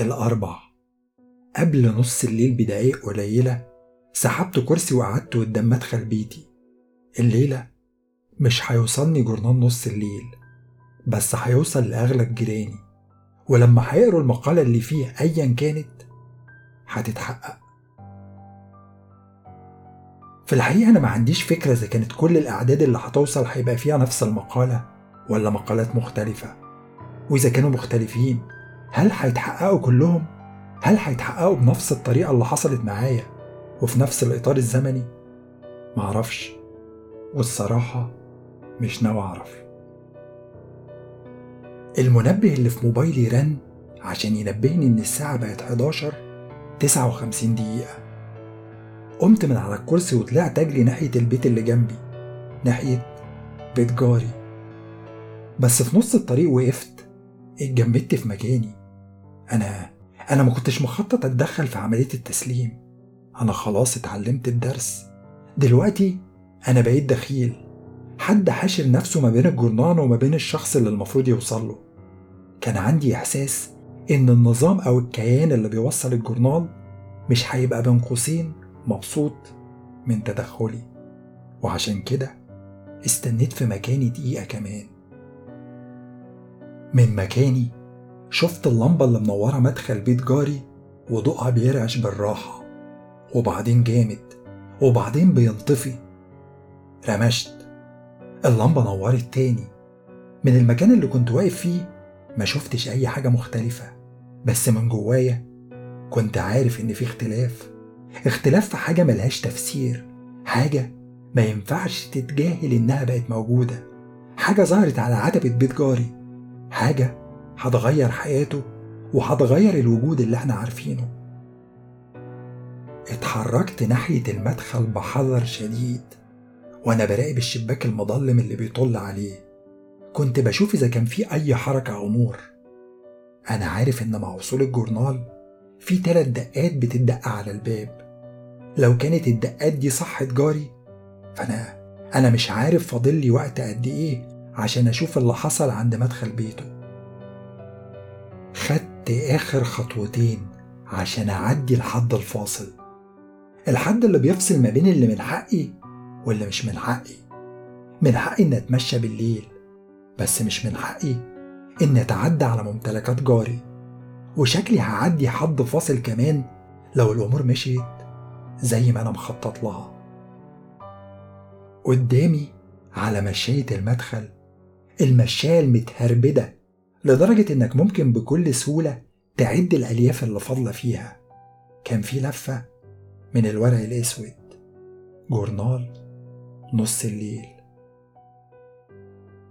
الأربع. قبل نص الليل بدقايق قليلة سحبت كرسي وقعدت قدام مدخل بيتي. الليلة مش هيوصلني جورنال نص الليل بس هيوصل لأغلب جيراني ولما هيقروا المقالة اللي فيه أيا كانت هتتحقق. في الحقيقة أنا ما عنديش فكرة إذا كانت كل الأعداد اللي هتوصل هيبقى فيها نفس المقالة ولا مقالات مختلفة. وإذا كانوا مختلفين هل هيتحققوا كلهم؟ هل هيتحققوا بنفس الطريقة اللي حصلت معايا وفي نفس الإطار الزمني؟ معرفش والصراحة مش ناوي أعرف المنبه اللي في موبايلي رن عشان ينبهني إن الساعة بقت 11 59 دقيقة قمت من على الكرسي وطلعت أجري ناحية البيت اللي جنبي ناحية بيت جاري بس في نص الطريق وقفت اتجمدت في مكاني أنا أنا ما كنتش مخطط أتدخل في عملية التسليم. أنا خلاص اتعلمت الدرس. دلوقتي أنا بقيت دخيل. حد حاشر نفسه ما بين الجرنان وما بين الشخص اللي المفروض يوصل له. كان عندي إحساس إن النظام أو الكيان اللي بيوصل الجورنال مش هيبقى بين قوسين مبسوط من تدخلي. وعشان كده استنيت في مكاني دقيقة كمان. من مكاني شفت اللمبة اللي منورة مدخل بيت جاري وضوءها بيرعش بالراحة. وبعدين جامد وبعدين بينطفي. رمشت. اللمبة نورت تاني. من المكان اللي كنت واقف فيه ما شفتش أي حاجة مختلفة. بس من جوايا كنت عارف إن في اختلاف. اختلاف في حاجة ملهاش تفسير. حاجة ما ينفعش تتجاهل إنها بقت موجودة. حاجة ظهرت على عتبة بيت جاري. حاجة هتغير حياته وهتغير الوجود اللي إحنا عارفينه. اتحركت ناحية المدخل بحذر شديد وأنا براقب الشباك المظلم اللي بيطل عليه. كنت بشوف إذا كان في أي حركة أو نور. أنا عارف إن مع وصول الجورنال في تلات دقات بتدق على الباب. لو كانت الدقات دي صح جاري فأنا أنا مش عارف فاضل لي وقت قد إيه عشان أشوف اللي حصل عند مدخل بيته. خدت آخر خطوتين عشان أعدي الحد الفاصل. الحد اللي بيفصل ما بين اللي من حقي واللي مش من حقي. من حقي إن أتمشى بالليل بس مش من حقي إن أتعدى على ممتلكات جاري. وشكلي هعدي حد فاصل كمان لو الأمور مشيت زي ما أنا مخطط لها. قدامي على مشاية المدخل المشاية المتهربدة لدرجة إنك ممكن بكل سهولة تعد الألياف اللي فاضلة فيها. كان في لفة من الورق الأسود. جورنال. نص الليل.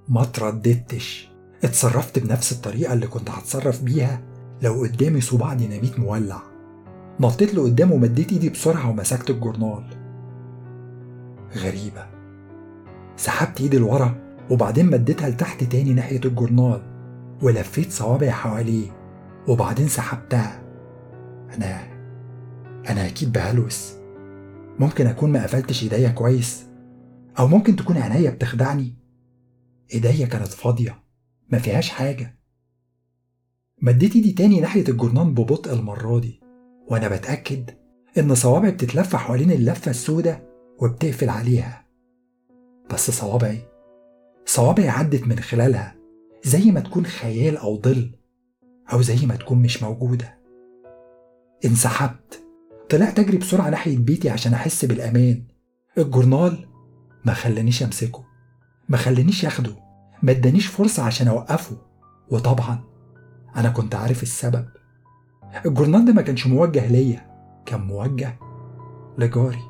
ما ترددتش اتصرفت بنفس الطريقة اللي كنت هتصرف بيها لو قدامي صباع ديناميت مولع. نطيت لقدام ومديت إيدي بسرعة ومسكت الجورنال. غريبة. سحبت إيدي لورا وبعدين مديتها لتحت تاني ناحية الجورنال. ولفيت صوابعي حواليه وبعدين سحبتها. أنا أنا أكيد بهلوس. ممكن أكون ما قفلتش إيديا كويس أو ممكن تكون عينيا بتخدعني. إيديا كانت فاضية ما فيهاش حاجة. مديت إيدي تاني ناحية الجرنان ببطء المرة دي وأنا بتأكد إن صوابعي بتتلف حوالين اللفة السوداء وبتقفل عليها. بس صوابعي صوابعي عدت من خلالها. زي ما تكون خيال أو ظل أو زي ما تكون مش موجودة. انسحبت. طلعت أجري بسرعة ناحية بيتي عشان أحس بالأمان. الجورنال ما خلانيش أمسكه ما خلانيش ياخده ما ادانيش فرصة عشان أوقفه. وطبعا أنا كنت عارف السبب. الجورنال ده ما كانش موجه ليا كان موجه لجاري.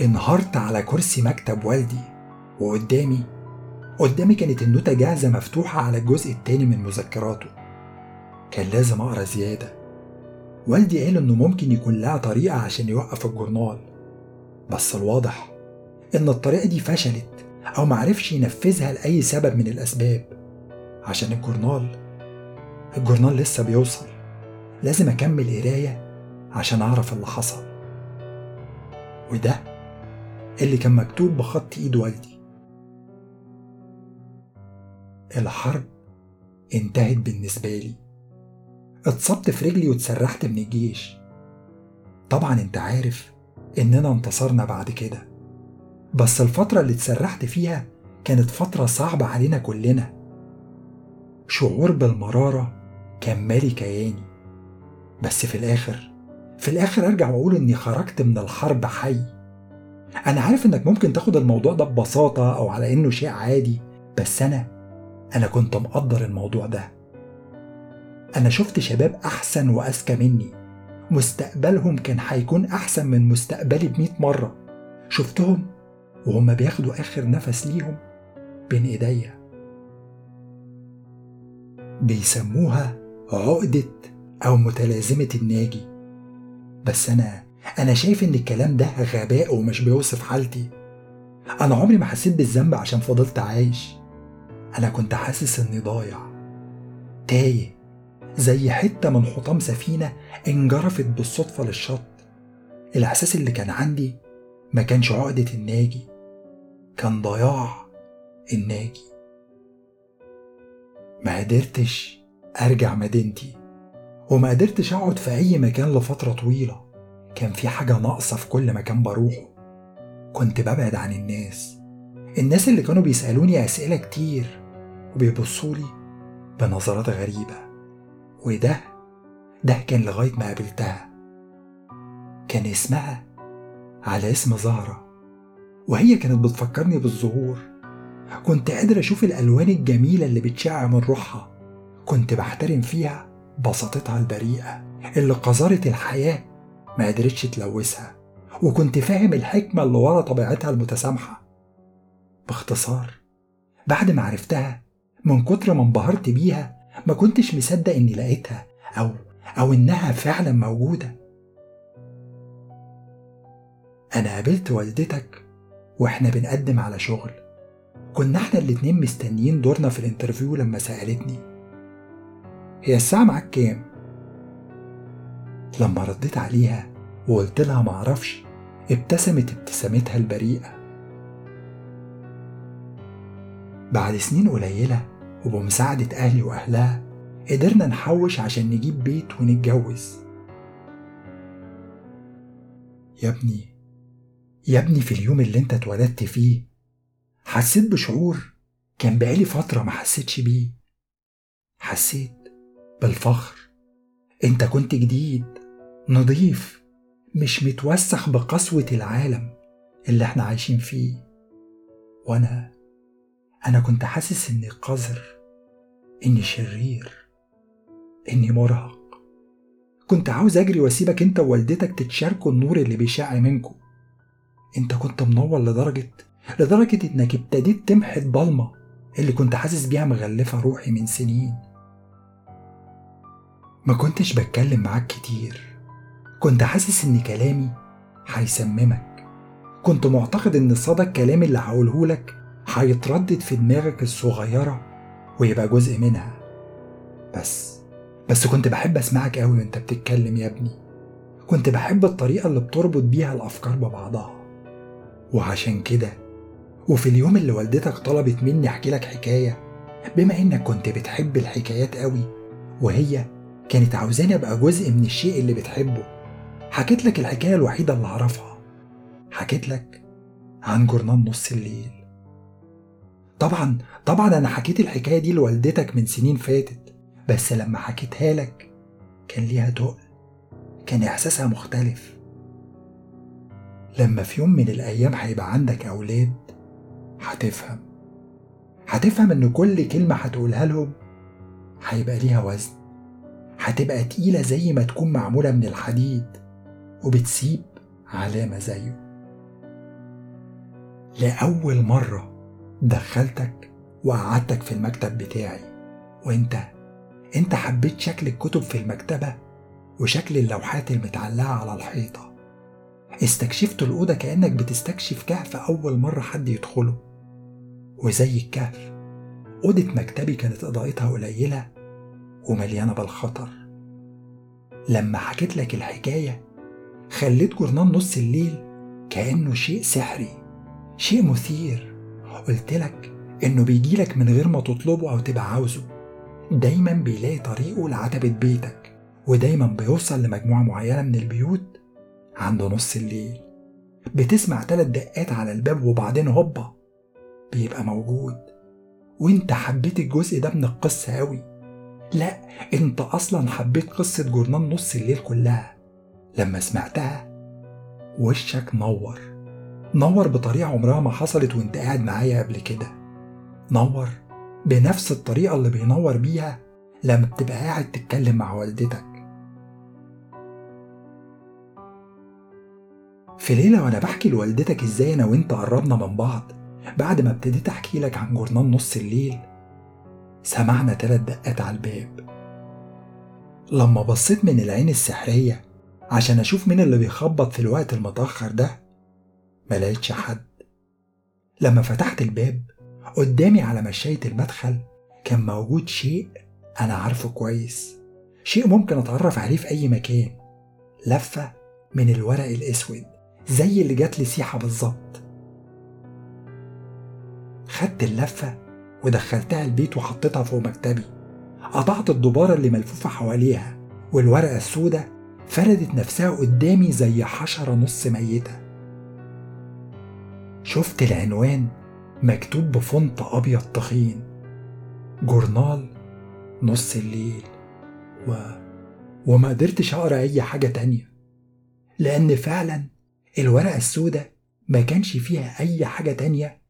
انهارت على كرسي مكتب والدي وقدامي قدامي كانت النوتة جاهزة مفتوحة على الجزء التاني من مذكراته. كان لازم أقرأ زيادة. والدي قال إنه ممكن يكون لها طريقة عشان يوقف الجورنال. بس الواضح إن الطريقة دي فشلت أو معرفش ينفذها لأي سبب من الأسباب. عشان الجورنال الجورنال لسه بيوصل. لازم أكمل قراية عشان أعرف اللي حصل. وده اللي كان مكتوب بخط إيد والدي. الحرب انتهت بالنسبة لي. اتصبت في رجلي واتسرحت من الجيش. طبعا أنت عارف إننا انتصرنا بعد كده. بس الفترة اللي اتسرحت فيها كانت فترة صعبة علينا كلنا. شعور بالمرارة كان مالي كياني. بس في الآخر في الآخر أرجع وأقول إني خرجت من الحرب حي. أنا عارف إنك ممكن تاخد الموضوع ده ببساطة أو على إنه شيء عادي بس أنا أنا كنت مقدر الموضوع ده. أنا شفت شباب أحسن وأذكى مني. مستقبلهم كان هيكون أحسن من مستقبلي بمئة مرة. شفتهم وهم بياخدوا آخر نفس ليهم بين إيديا. بيسموها عقدة أو متلازمة الناجي. بس أنا أنا شايف إن الكلام ده غباء ومش بيوصف حالتي. أنا عمري ما حسيت بالذنب عشان فضلت عايش. أنا كنت حاسس إني ضايع. تايه زي حتة من حطام سفينة انجرفت بالصدفة للشط. الإحساس اللي كان عندي ما كانش عقدة الناجي كان ضياع الناجي. ما قدرتش أرجع مدينتي وما قدرتش أقعد في أي مكان لفترة طويلة. كان في حاجة ناقصة في كل مكان بروحه. كنت ببعد عن الناس. الناس اللي كانوا بيسألوني أسئلة كتير. وبيبصولي بنظرات غريبة. وده ده كان لغاية ما قابلتها. كان اسمها على اسم زهرة. وهي كانت بتفكرني بالزهور. كنت قادر أشوف الألوان الجميلة اللي بتشع من روحها. كنت بحترم فيها بساطتها البريئة اللي قذارة الحياة ما قدرتش تلوثها. وكنت فاهم الحكمة اللي ورا طبيعتها المتسامحة. باختصار بعد ما عرفتها من كتر ما انبهرت بيها ما كنتش مصدق إني لقيتها أو أو إنها فعلا موجودة. أنا قابلت والدتك وإحنا بنقدم على شغل. كنا إحنا الاتنين مستنيين دورنا في الانترفيو لما سألتني. هي الساعة معاك كام؟ لما رديت عليها وقلت لها معرفش ابتسمت ابتسامتها البريئة. بعد سنين قليلة وبمساعدة أهلي وأهلها قدرنا نحوش عشان نجيب بيت ونتجوز. يا ابني يا ابني في اليوم اللي انت اتولدت فيه حسيت بشعور كان بقالي فترة ما حسيتش بيه. حسيت بالفخر. انت كنت جديد نضيف مش متوسخ بقسوة العالم اللي إحنا عايشين فيه. وأنا أنا كنت حاسس إني قذر إني شرير إني مرهق. كنت عاوز أجري وأسيبك أنت ووالدتك تتشاركوا النور اللي بيشع منكم أنت كنت منور لدرجة لدرجة إنك ابتديت تمحي الضلمة اللي كنت حاسس بيها مغلفة روحي من سنين. ما كنتش بتكلم معاك كتير. كنت حاسس إن كلامي هيسممك. كنت معتقد إن صدى الكلام اللي هقولهولك هيتردد في دماغك الصغيرة ويبقى جزء منها. بس بس كنت بحب أسمعك قوي وأنت بتتكلم يا ابني. كنت بحب الطريقة اللي بتربط بيها الأفكار ببعضها. وعشان كده وفي اليوم اللي والدتك طلبت مني أحكي لك حكاية بما إنك كنت بتحب الحكايات قوي وهي كانت عاوزاني أبقى جزء من الشيء اللي بتحبه حكيت لك الحكاية الوحيدة اللي أعرفها. حكيت لك عن جورنان نص الليل. طبعا طبعا أنا حكيت الحكاية دي لوالدتك من سنين فاتت بس لما حكيتها لك كان ليها تقل كان إحساسها مختلف. لما في يوم من الأيام هيبقى عندك أولاد هتفهم. هتفهم إن كل كلمة هتقولها لهم هيبقى ليها وزن. هتبقى تقيلة زي ما تكون معمولة من الحديد وبتسيب علامة زيه. لأول مرة دخلتك وقعدتك في المكتب بتاعي. وانت انت حبيت شكل الكتب في المكتبة وشكل اللوحات المتعلقة على الحيطة. استكشفت الأوضة كأنك بتستكشف كهف أول مرة حد يدخله. وزي الكهف أوضة مكتبي كانت إضاءتها قليلة ومليانة بالخطر. لما حكيت لك الحكاية خليت جورنان نص الليل كأنه شيء سحري شيء مثير. قلت لك إنه بيجيلك من غير ما تطلبه أو تبقى عاوزه. دايما بيلاقي طريقه لعتبة بيتك ودايما بيوصل لمجموعة معينة من البيوت عند نص الليل. بتسمع تلات دقات على الباب وبعدين هوبا بيبقى موجود. وإنت حبيت الجزء ده من القصة قوي لا إنت أصلا حبيت قصة جورنان نص الليل كلها. لما سمعتها وشك نور. نور بطريقة عمرها ما حصلت وانت قاعد معايا قبل كده. نور بنفس الطريقة اللي بينور بيها لما بتبقى قاعد تتكلم مع والدتك. في ليلة وأنا بحكي لوالدتك إزاي أنا وأنت قربنا من بعض بعد ما ابتديت أحكي لك عن جورنان نص الليل سمعنا تلات دقات على الباب. لما بصيت من العين السحرية عشان أشوف مين اللي بيخبط في الوقت المتأخر ده ملاقيتش حد. لما فتحت الباب قدامي على مشاية المدخل كان موجود شيء أنا عارفه كويس. شيء ممكن أتعرف عليه في أي مكان. لفة من الورق الأسود زي اللي جات لي سيحة بالظبط. خدت اللفة ودخلتها البيت وحطيتها فوق مكتبي. قطعت الدبارة اللي ملفوفة حواليها والورقة السوداء فردت نفسها قدامي زي حشرة نص ميتة. شفت العنوان مكتوب بفونت أبيض تخين جورنال نص الليل. و... وما قدرتش أقرأ أي حاجة تانية. لأن فعلا الورقة السوداء ما كانش فيها أي حاجة تانية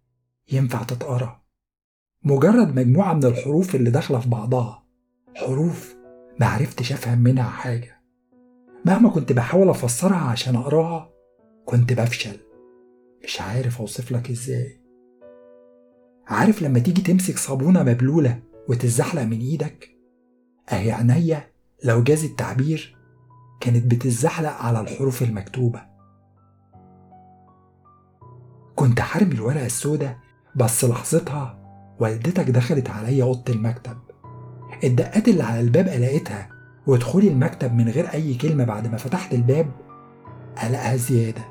ينفع تتقرأ. مجرد مجموعة من الحروف اللي داخلة في بعضها. حروف معرفتش أفهم منها حاجة. مهما كنت بحاول أفسرها عشان أقراها كنت بفشل. مش عارف أوصف لك إزاي. عارف لما تيجي تمسك صابونة مبلولة وتتزحلق من إيدك؟ أهي عينيا لو جاز التعبير كانت بتتزحلق على الحروف المكتوبة. كنت حارم الورقة السوداء بس لحظتها والدتك دخلت عليا أوضة المكتب. الدقات اللي على الباب قلقتها ودخولي المكتب من غير أي كلمة بعد ما فتحت الباب قلقها زيادة.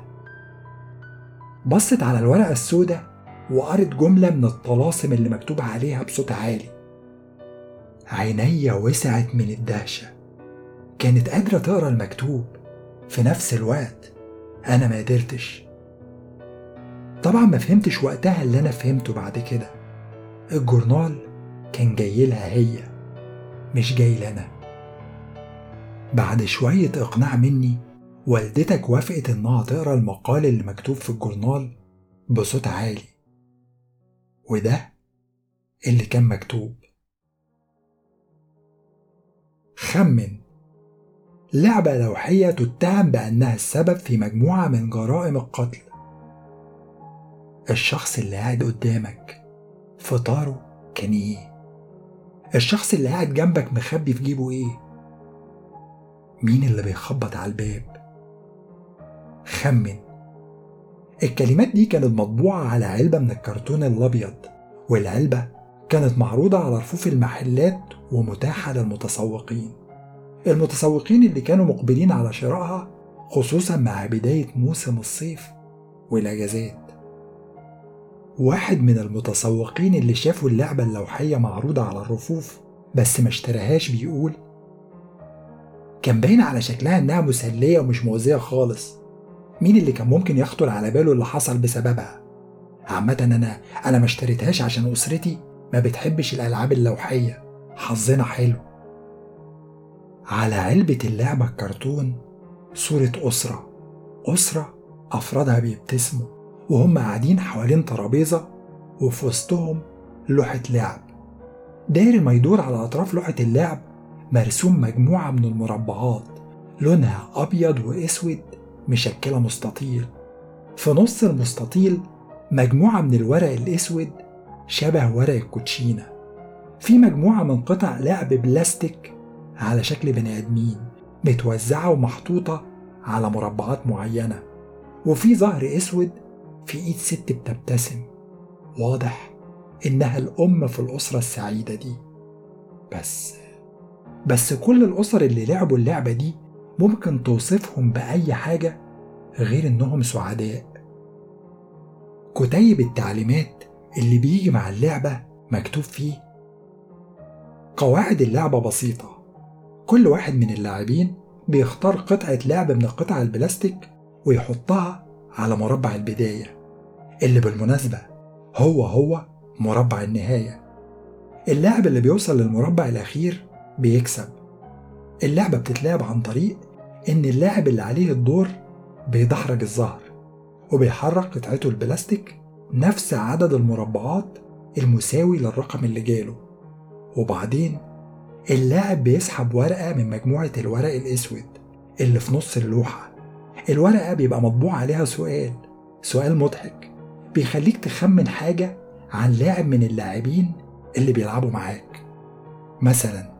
بصت على الورقة السوداء وقرت جملة من الطلاسم اللي مكتوب عليها بصوت عالي. عينيا وسعت من الدهشة. كانت قادرة تقرأ المكتوب. في نفس الوقت أنا ما قدرتش. طبعا ما فهمتش وقتها اللي أنا فهمته بعد كده. الجورنال كان جاي لها هي مش جاي لنا. بعد شوية إقناع مني والدتك وافقت إنها تقرأ المقال اللي مكتوب في الجورنال بصوت عالي. وده اللي كان مكتوب. خمن. لعبة لوحية تتهم بأنها السبب في مجموعة من جرائم القتل. الشخص اللي قاعد قدامك فطاره كان إيه؟ الشخص اللي قاعد جنبك مخبي في جيبه إيه؟ مين اللي بيخبط على الباب؟ خمن. الكلمات دي كانت مطبوعة على علبة من الكرتون الأبيض والعلبة كانت معروضة على رفوف المحلات ومتاحة للمتسوقين. المتسوقين اللي كانوا مقبلين على شرائها خصوصا مع بداية موسم الصيف والأجازات. واحد من المتسوقين اللي شافوا اللعبة اللوحية معروضة على الرفوف بس ما اشتراهاش بيقول كان باين على شكلها إنها مسلية ومش مؤذية خالص. مين اللي كان ممكن يخطر على باله اللي حصل بسببها؟ عامة أنا أنا ما اشتريتهاش عشان أسرتي ما بتحبش الألعاب اللوحية. حظنا حلو. على علبة اللعبة الكرتون صورة أسرة. أسرة أفرادها بيبتسموا وهم قاعدين حوالين ترابيزة وفي وسطهم لوحة لعب. داير ما يدور على أطراف لوحة اللعب مرسوم مجموعة من المربعات لونها أبيض وأسود. مشكلة مستطيل. في نص المستطيل مجموعة من الورق الأسود شبه ورق الكوتشينة. في مجموعة من قطع لعب بلاستيك على شكل بني آدمين متوزعة ومحطوطة على مربعات معينة. وفي ظهر أسود في إيد ست بتبتسم. واضح إنها الأم في الأسرة السعيدة دي. بس بس كل الأسر اللي لعبوا اللعبة دي ممكن توصفهم بأي حاجة غير إنهم سعداء. كتيب التعليمات اللي بيجي مع اللعبة مكتوب فيه قواعد اللعبة بسيطة. كل واحد من اللاعبين بيختار قطعة لعب من القطع البلاستيك ويحطها على مربع البداية اللي بالمناسبة هو هو مربع النهاية. اللاعب اللي بيوصل للمربع الأخير بيكسب. اللعبة بتتلعب عن طريق إن اللاعب اللي عليه الدور بيدحرج الزهر وبيحرك قطعته البلاستيك نفس عدد المربعات المساوي للرقم اللي جاله. وبعدين اللاعب بيسحب ورقة من مجموعة الورق الأسود اللي في نص اللوحة. الورقة بيبقى مطبوع عليها سؤال سؤال مضحك بيخليك تخمن حاجة عن لاعب من اللاعبين اللي بيلعبوا معاك. مثلا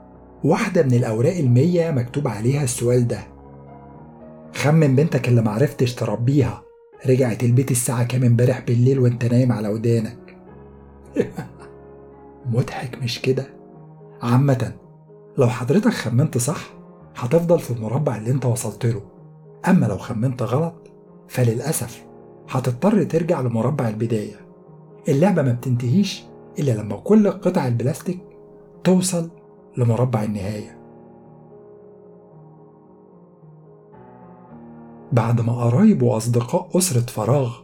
واحدة من الأوراق المية مكتوب عليها السؤال ده. خمن بنتك اللي معرفتش تربيها. رجعت البيت الساعة كام امبارح بالليل وانت نايم على ودانك. مضحك مش كده؟ عامة لو حضرتك خمنت صح هتفضل في المربع اللي انت وصلت له. أما لو خمنت غلط فللأسف هتضطر ترجع لمربع البداية. اللعبة ما بتنتهيش إلا لما كل قطع البلاستيك توصل لمربع النهاية. بعد ما قرايب وأصدقاء أسرة فراغ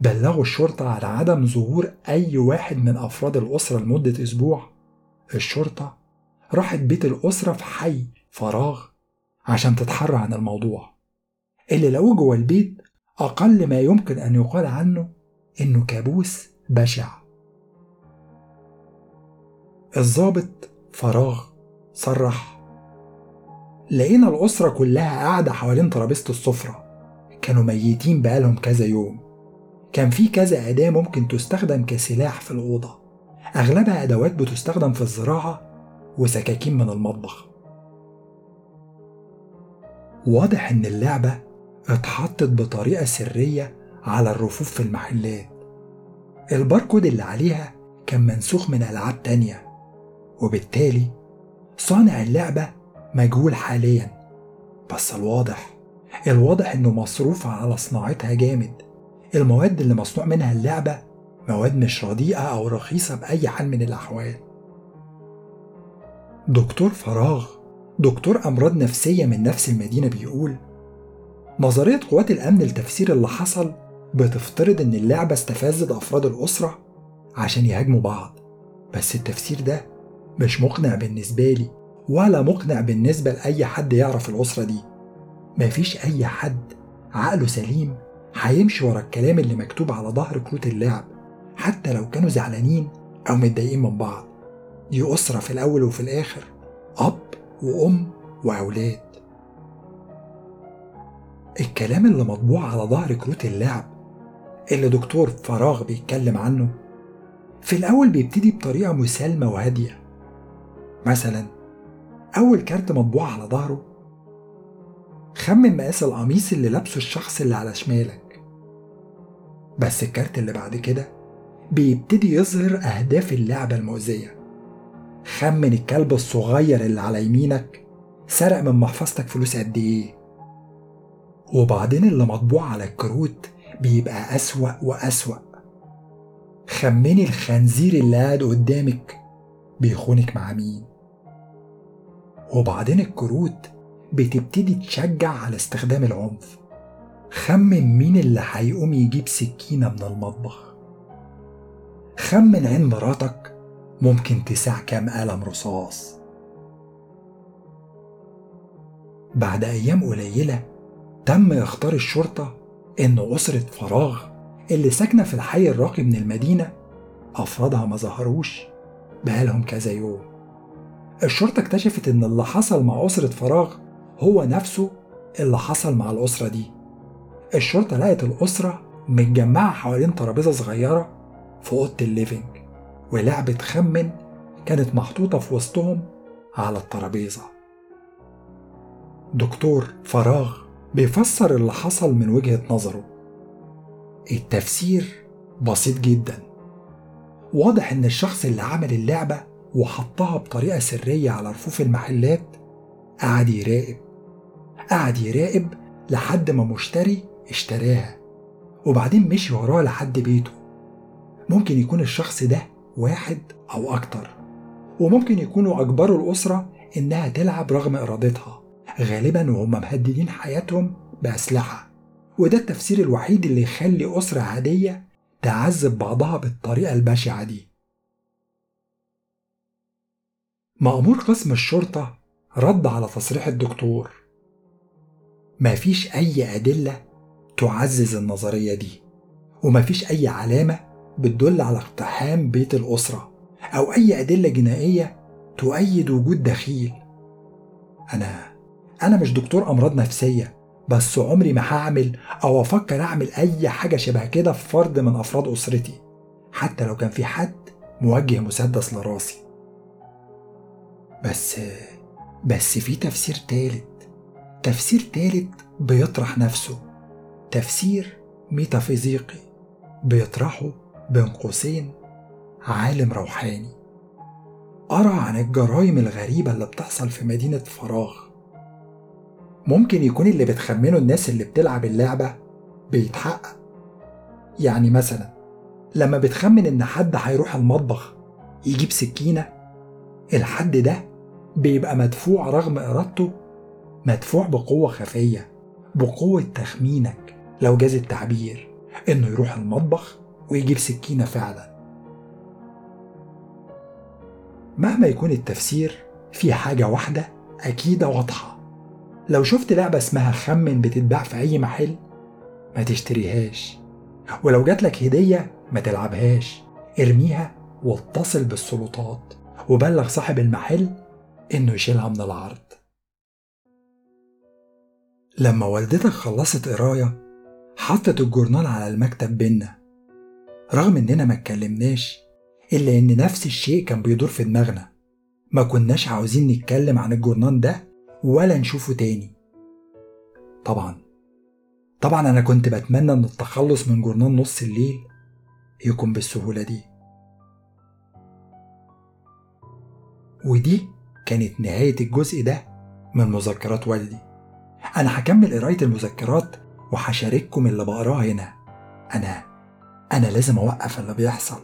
بلغوا الشرطة على عدم ظهور أي واحد من أفراد الأسرة لمدة أسبوع. الشرطة راحت بيت الأسرة في حي فراغ عشان تتحرى عن الموضوع. اللي لقوه جوه البيت أقل ما يمكن أن يقال عنه إنه كابوس بشع. الضابط فراغ صرح لقينا الأسرة كلها قاعدة حوالين ترابيزة السفرة. كانوا ميتين بقالهم كذا يوم. كان في كذا أداة ممكن تستخدم كسلاح في الأوضة. أغلبها أدوات بتستخدم في الزراعة وسكاكين من المطبخ. واضح إن اللعبة اتحطت بطريقة سرية على الرفوف في المحلات. الباركود اللي عليها كان منسوخ من ألعاب تانية وبالتالي صانع اللعبة مجهول حاليا بس الواضح الواضح إنه مصروف على صناعتها جامد. المواد اللي مصنوع منها اللعبة مواد مش رديئة أو رخيصة بأي حال من الأحوال. دكتور فراغ دكتور أمراض نفسية من نفس المدينة بيقول نظرية قوات الأمن لتفسير اللي حصل بتفترض إن اللعبة استفزت أفراد الأسرة عشان يهاجموا بعض. بس التفسير ده مش مقنع بالنسبة لي ولا مقنع بالنسبة لأي حد يعرف الأسرة دي. مفيش أي حد عقله سليم هيمشي ورا الكلام اللي مكتوب على ظهر كروت اللعب حتى لو كانوا زعلانين أو متضايقين من بعض. دي أسرة في الأول وفي الآخر أب وأم وأولاد. الكلام اللي مطبوع على ظهر كروت اللعب اللي دكتور فراغ بيتكلم عنه في الأول بيبتدي بطريقة مسالمة وهادية مثلا أول كارت مطبوع على ظهره خمن مقاس القميص اللي لابسه الشخص اللي على شمالك. بس الكارت اللي بعد كده بيبتدي يظهر أهداف اللعبة المؤذية. خمن الكلب الصغير اللي على يمينك سرق من محفظتك فلوس قد إيه. وبعدين اللي مطبوع على الكروت بيبقى أسوأ وأسوأ. خمني الخنزير اللي قاعد قدامك بيخونك مع مين. وبعدين الكروت بتبتدي تشجع على استخدام العنف. خمن مين اللي هيقوم يجيب سكينة من المطبخ. خمن عين مراتك ممكن تسع كام قلم رصاص. بعد أيام قليلة تم إخطار الشرطة إن أسرة فراغ اللي ساكنة في الحي الراقي من المدينة أفرادها ما ظهروش بقالهم كذا يوم. الشرطة اكتشفت إن اللي حصل مع أسرة فراغ هو نفسه اللي حصل مع الأسرة دي. الشرطة لقت الأسرة متجمعة حوالين ترابيزة صغيرة في أوضة الليفينج ولعبة خمن كانت محطوطة في وسطهم على الترابيزة. دكتور فراغ بيفسر اللي حصل من وجهة نظره. التفسير بسيط جدا. واضح إن الشخص اللي عمل اللعبة وحطها بطريقة سرية على رفوف المحلات قعد يراقب. قعد يراقب لحد ما مشتري اشتراها وبعدين مشي وراه لحد بيته. ممكن يكون الشخص ده واحد أو أكتر وممكن يكونوا أجبروا الأسرة إنها تلعب رغم إرادتها. غالبا وهم مهددين حياتهم بأسلحة وده التفسير الوحيد اللي يخلي أسرة عادية تعذب بعضها بالطريقة البشعة دي. مأمور قسم الشرطة رد على تصريح الدكتور. مفيش أي أدلة تعزز النظرية دي ومفيش أي علامة بتدل على اقتحام بيت الأسرة أو أي أدلة جنائية تؤيد وجود دخيل. أنا أنا مش دكتور أمراض نفسية بس عمري ما هعمل أو أفكر أعمل أي حاجة شبه كده في فرد من أفراد أسرتي حتى لو كان في حد موجه مسدس لراسي. بس بس في تفسير تالت تفسير تالت بيطرح نفسه. تفسير ميتافيزيقي بيطرحه بين قوسين عالم روحاني. قرا عن الجرائم الغريبة اللي بتحصل في مدينة فراغ. ممكن يكون اللي بتخمنه الناس اللي بتلعب اللعبة بيتحقق. يعني مثلا لما بتخمن إن حد هيروح المطبخ يجيب سكينة الحد ده بيبقى مدفوع رغم إرادته مدفوع بقوة خفية بقوة تخمينك لو جاز التعبير إنه يروح المطبخ ويجيب سكينة فعلا. مهما يكون التفسير في حاجة واحدة أكيدة واضحة. لو شفت لعبة اسمها خمن بتتباع في أي محل ما تشتريهاش. ولو جاتلك هدية ما تلعبهاش. ارميها واتصل بالسلطات وبلغ صاحب المحل إنه يشيلها من العرض. لما والدتك خلصت قراية حطت الجورنال على المكتب بينا. رغم إننا ما اتكلمناش إلا إن نفس الشيء كان بيدور في دماغنا. ما كناش عاوزين نتكلم عن الجورنال ده ولا نشوفه تاني. طبعا. طبعا أنا كنت بتمنى إن التخلص من جورنال نص الليل يكون بالسهولة دي. ودي كانت نهاية الجزء ده من مذكرات والدي. أنا هكمل قراية المذكرات وهشارككم اللي بقراه هنا. أنا أنا لازم أوقف اللي بيحصل.